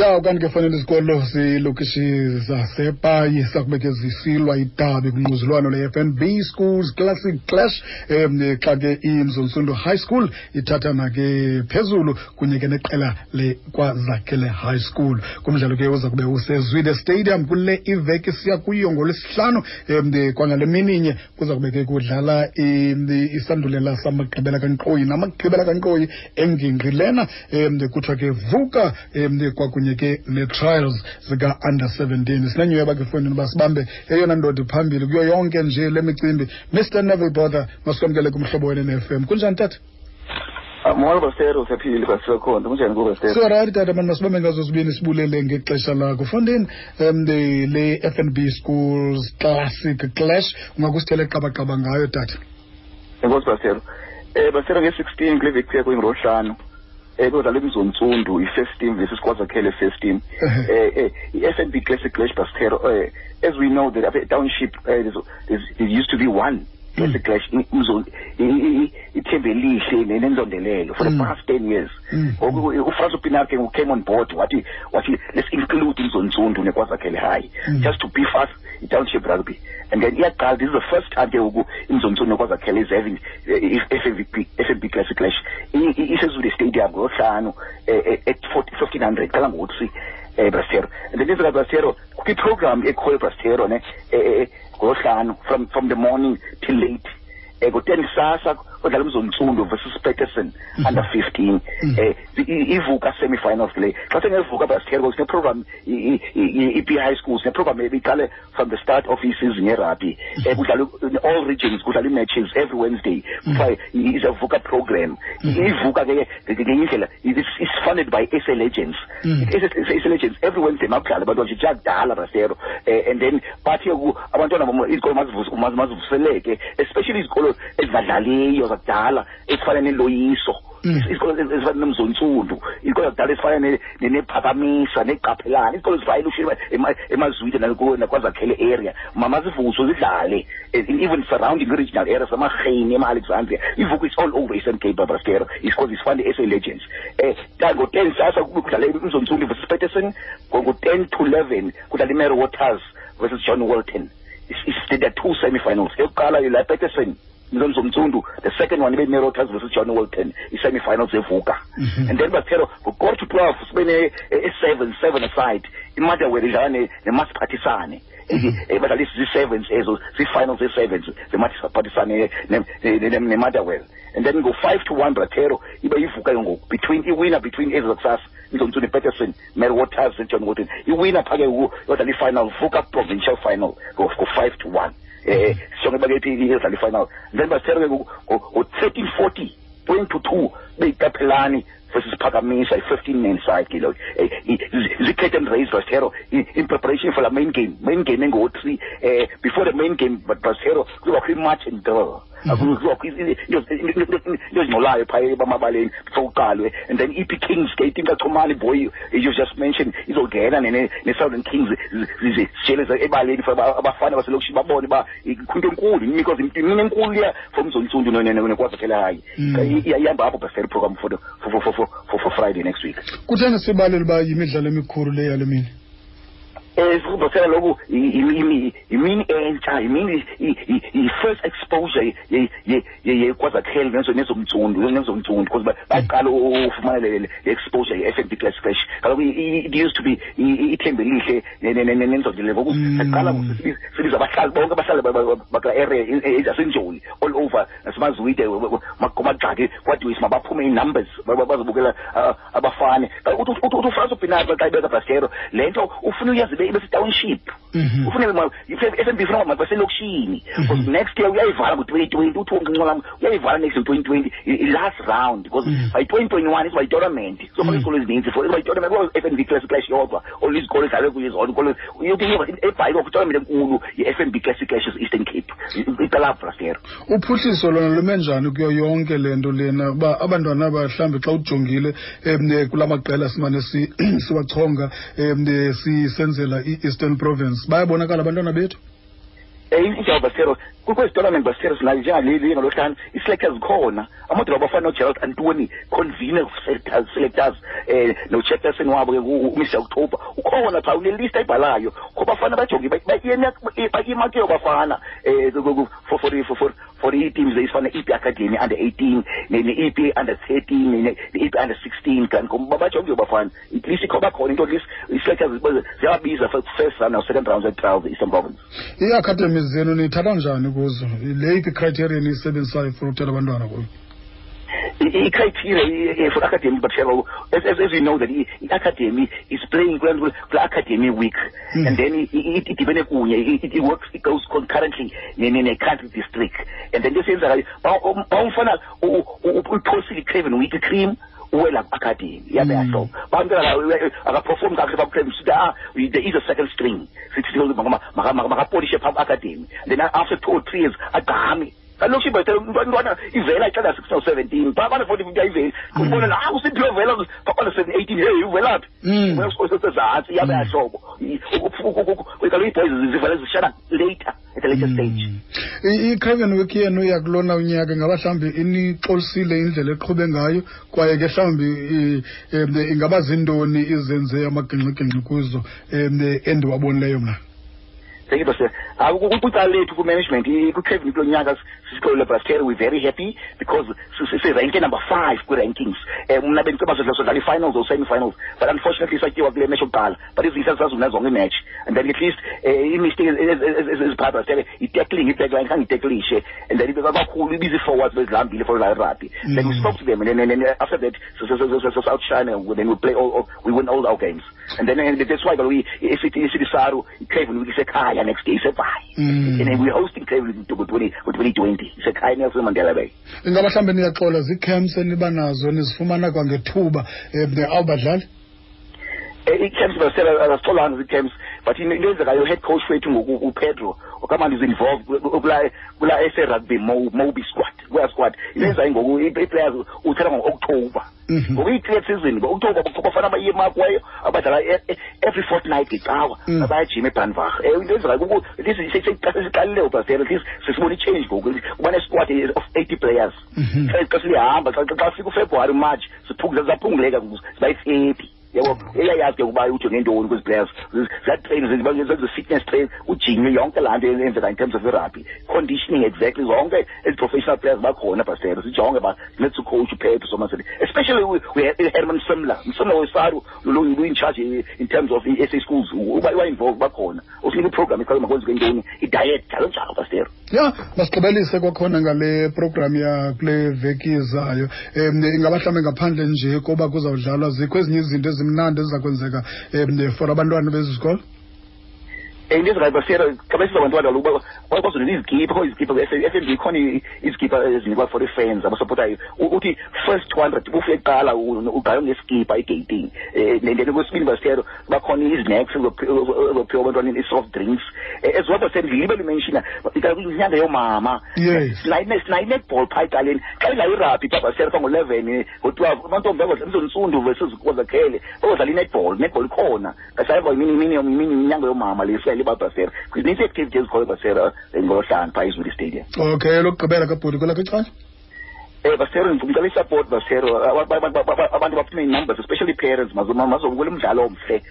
ya kanti ke fanele izikolo zilokishi zasepayi sakubeke zisilwa idabi kunquzulwano le-fnb schools classic clash um xa ke imzontsundu high school ithathana ke phezulu kunye ke neqela lekwazakhele high school. Kumdlalo ke uza kube usezwide stadium kule iveki siya kuyo ngolwesihlanu um kwangale mininye kuza kube ke kudlala isandulela samagqibela kankqoyi namagqibela kankqoyi engingqi lena um kuthiwa ke vuka um kwakunye ke ne-trials zika-under 17 sinenyweba ke fondini uba sibambe eyona ndoda phambili kuyo yonke nje le micimbi. Mr neville bother masikwamkele kumhlobo wene ne-fm kunjani tata? Ah, molo bastero siyaphila basisekhona kunjani kuwe bastero sorari tata mani masibambe ngazo zibini sibulele ngexesha lakho. Fondini um le f n b schools classic clash ungakusithele qabaqaba ngayo tata. Enkosi bastero um bastero nge-sixteen kule veki kuya um imzontsundu i-first team versus kwazakhele first team um i-f n b classic clash bastero um as we know that apha township uh, there used to be one classic clash ithembe lihle nenzondelelo for the Mm. past ten years Mm. ngoku ufranco upinarke came on board wathi wathi let's include izontsundu nekwazakhele high Mm. just to beef us i-township rugby and then iyaqala this is the first time ke ngoku imzontsundu nekwazakhele is having f i-FNB classic clash I- i- isezule stadium ngohlanu eh, eh, at 40 1500 qala ngo-three um brastero and then izika brastero kukho iprogram ekhoyo brastero ne eh, eh, ngohlanu from from the morning till late um ngo-ten kusasa odlala umzontsundu versus paterson under fifteen. Mhm. um ivuka semi-finals le. Xa sengevuka brastero sineprogram i-p high school sineprogram ebiqale from the start of i-season yerugby um kudlala all regions kudlala ii-matches every wednesday. Kuthiwa is a vuka program. Mhm. ivuka ke ngenye indlela it's it's funded by SA Legends. Mhm. SA Legends every wednesday makudlala abantwana nje kuyakudala brastero um and then bathi abantwana izikolo mazivus- maz- mazivuseleke especially izikolo ezingadlaliyo zakudala ezifana neloyiso Mm. izikolo ezi- ezifana nemzontsundu izikolo zakudala ezifana ne- ne- nephakamisa neqaphelana izikolo ezifana elushini ema- emazwide nakwazakhele area. Ma- mazivuswe zidlale eh, even surrounding regional areas amarheni ema-alexandria ivuku is all over eastern cape brastero is because it's funded SA Legends. Um ngo-ten sasa kube kudlala imzontsundu versus paterson ngo-ten to eleven kudlala imary waters versus john walton. There are two semi-finals? Eyokuqala la paterson mzomzomtsundu the second one ibe waters versus john walton i-semi-finals evuka. Mhm. and then bathero ngo-quarter to twelve sibe ne-seven seven aside imotherwell idlala ne- nemasiphathisane Eh, badlala zii-sevens ezo zii-finals ee-sevens zemasiphathisane nemotherwell. And then ngo-five to one bratero ibe ivuka ke ngoku. Between iwinner between ezi zakusasa mzontsundu peterson mary waters john walton iwinner phake yodlala i-final vuka provincial final ngo-five to one um sisonke bakethi iyodlala i-final then basithere ke ngo-thirteen forty point to two beyikaphelani versus phakamisa i-fifteen man side ke lo zi-curtain raise basitero in preparation for the main game. Main game engo-three um before the main game but basitero kuzobakho i-match and drill kuzokho into ezingcolayo phaya bamabaleni sowuqalwe and then iphi kings gate inkachumani boy you just mentioned izongena ne-southern kings zijeleza ebaleni abafana baselokishini babone uba kwinto enkulu because imini enkulu leya from zontsundu nekwazakhelahayi ihamba apho bhasele program for friday next week kutheni sibalele uba yimidlalo emikhulu leyalo mini um sikubosela lokhu i- i- imi- imini entsha imini i- i- i-first exposure ye- ye- ye- yekwazakhele nezo- nezomtsundu nezomtsundu because ba- baqala ufumana le le exposure ye-f n b class kaloku it used to be ithembe lihle ne- ne- ne- ne- nenzondile ngoku Mm. saqala sibiza- abahlali bonke abahlali ba- ba- bakula area i- i- zasenjoli all over nasemazwide komagxaki kwadwisi mabaphume ii-numbers ba- ba- bazobukela ah, abafane uthi- ufranco pinata xa ibeka brastero le nto ufuna uyazi dei, você está um chip. F n b funa mabaselokishini because next year uyayivala ngo-twenty twenty uthi uyayivala next year twenty twenty i-last round. Because Mhm. by twenty twenty one yitournament izofaka Mhm. izikolo ezininzi for izoba yitournament kuba i-f n b class clash yodwa. All izikolo ezidlale kuyo zona ikolo uyothi ebhayi kwakho itournament enkulu ye-f n b classic clashes eastern cape. Uphuhliso lona lume njani kuyo yonke le nto lena? Uba abantwana aba mhlawumbi xa ujongile um kula maqela simane siwachonga um sisenzela i-eastern province sibaya bonakala abantwana bethu um injawulo bastero kwezi tournament bastero sinayo njengaleli abafana nogerald antoni convener selectors um nochairperson wabo ke october. Ukhona phaa unelist ayibhalayo. Kho bafana bajonge bayimakeyo bafana. Um for ii-teams ne-ep academy under eighteen ne-ep under thirteen ne-ep under sixteen. Bafana. At least ikho bakhona into at least first round second round ze-trials e-eastern province ii-academy zenu niyithatha njani kuzo leyiphi icriterion niyisebenzisayo for ukuthatha abantwana kuyo i-criteria for academy but as, as, as we know that i-academy is playing kula academy week Mm. and then idibene kunye it, works it goes concurrently ne-country district and then lesiyenzakayo bawumfana uyiphosile i-craven week i-cream uwela academy yabe Mm. yahlobo bantwana akaperform kakuhle bakuclaim sithi ah there is a second string sithi makapolishe phaa academy then after two or three years agqame kaloku ibhetele umntwana ivela icala sixteen or seventeen. Phaa bana forty fifty ayiveli. Ubona la usiphiwe vela phaa bana seven eighteen hey uvelaphi Mm. sezantsi yabe yahlobo kaloku ii-boys zivele zishana later at a later stage. I- i-craven week yenu yakulona unyaka ingaba mhlawumbi inixolisile indlela eqhube ngayo kwaye ke mhlawumbi i- em, ingaba zintoni izenze amagingxigingxi kuzo em, endiwabonileyo mna thank you Ah, ku- kwicala lethu ku-management kwi-cabinet kulo nyaka lebrasteri we're very happy because si- si- sirenke number five kwi-rankings um mna bendiceba sodlala i-finals or semi-finals but unfortunately satyiwa kule match yokuqala but izisa sazuna zonke imatch and then at least um imistake eziphaa brasteri i-tackling i-backline khange iteklishe and then kakhulu ibiza ii-forwards bezihambile for rugby then we Mm. spoke to them and then, and then uh, after that outshine then we play all, all we win all our games and then and that's why kaloku isithi saru i-craven week isekhaya next day isekhaya Mm. and then we're hosting craven ku-twenty twenty isekhaya nelson mandela bay ingaba mhlawumbi niyaxola zii-camps eniba nazo nizifumana kwangethuba um awu badlali ii-camps basela azitholanga zii-camps but into eyenzekayo head coach wethu ngoku upedro okamani is involved kula kula ese-rugby mobi squad kuya squad. Into ngoku ii-players uthatha ngo-october. Mhm. ngoku i-clear season ngo-october bafana abaye emakweyo abadlala e- e- every fortnight ngecawa Mm. bayajima ebhanvach um into eyenzekayo sesiqalile ubasela at least sesibona i-change ngoku. Kuba ne-squad of eighty players. Mhm. xa silihamba xa fika ufebruwari march ziyaphunguleka zibayithephi yabo eyayazi ukuba ujonge ntoni kwezi players ziyatrain zenze-fitness train ujinywe yonke laa nto eyenzeka in terms of irugby. Conditioning exactly zonke ezi-professional players bakhona bastero sijonge ba let's coach uphethe somasele especially we, we have herman simler msimler wesaru lu-in charge eh, in terms of i-s a schools uba uba-involved bakhona. Usinika iprogram eqala makwenzeke ntoni i-diet njalo njalo bastero ya masigqibelise kwakhona ngale program yakule veki izayo um ingaba mhlawumbi ngaphandle nje koba kuzawudlalwa zikho ezinye izinto ezimnandi eziza kwenzeka um for abantwana bezi zikolo into ezikayo basiyela xa besiza abantwana kaloku bazonela izikipa kho izikipa f n b khona i- izikipa ezinikwa for ii-fans abasapotayo uthi first two hundred ufike kuqala ugayo ngesikipa egating um then kwesibini basitero bakhona izinacks ezophiwa abantwaneni i-soft drinks um as well basitero ndilibe limenshina inyanga yoomama sinayo i-netball phaa ecaleni xa idlala irabhi phaa basitero phaa ngo-eleven ngo-twelve amantombi izonsundo versus kozakhele bazodlala i-netball netball ikhona kasayiva imini imini inyanga yoomama le sele babasera zinintsi i-activity ezikhoyo ngolohlanu phaa izuli stadium okay lokugqibela kabhudi kwelakho icala um basero ngicela isupport basero abantu baphume ii-numbers especially parents mazobukela umdlalo omhle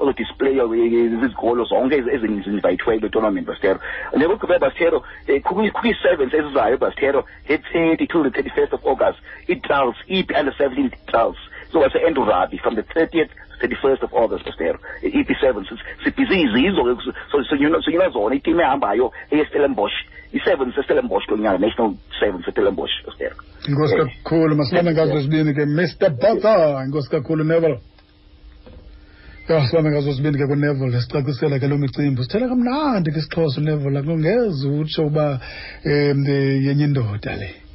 ozodisplaya izikolo zonke ezinvayithiweyo tournament basitero nekugqibela basitero um kwi-sevens ezizayo basitero nge-thirty till the thirty-first of august ii-trials ip under seventeen trials so base-end rugby from the thirtieth thirty-first of august basitero ep seven sibhizi izizo ke so sinyula zona itimu ehambayo eyestellenbosch i-seven sestellenbosch kulo national seven sestellenbosch basitero inkosi kakhulu masibambe ngazo zibini ke mr botha inkosi kakhulu neville ya sibambe ngazo zibini ke kuneville sicacisela ke loo micimbi sithela kamnandi ke isixhosa uneville akungeze utsho uba um yenye indoda le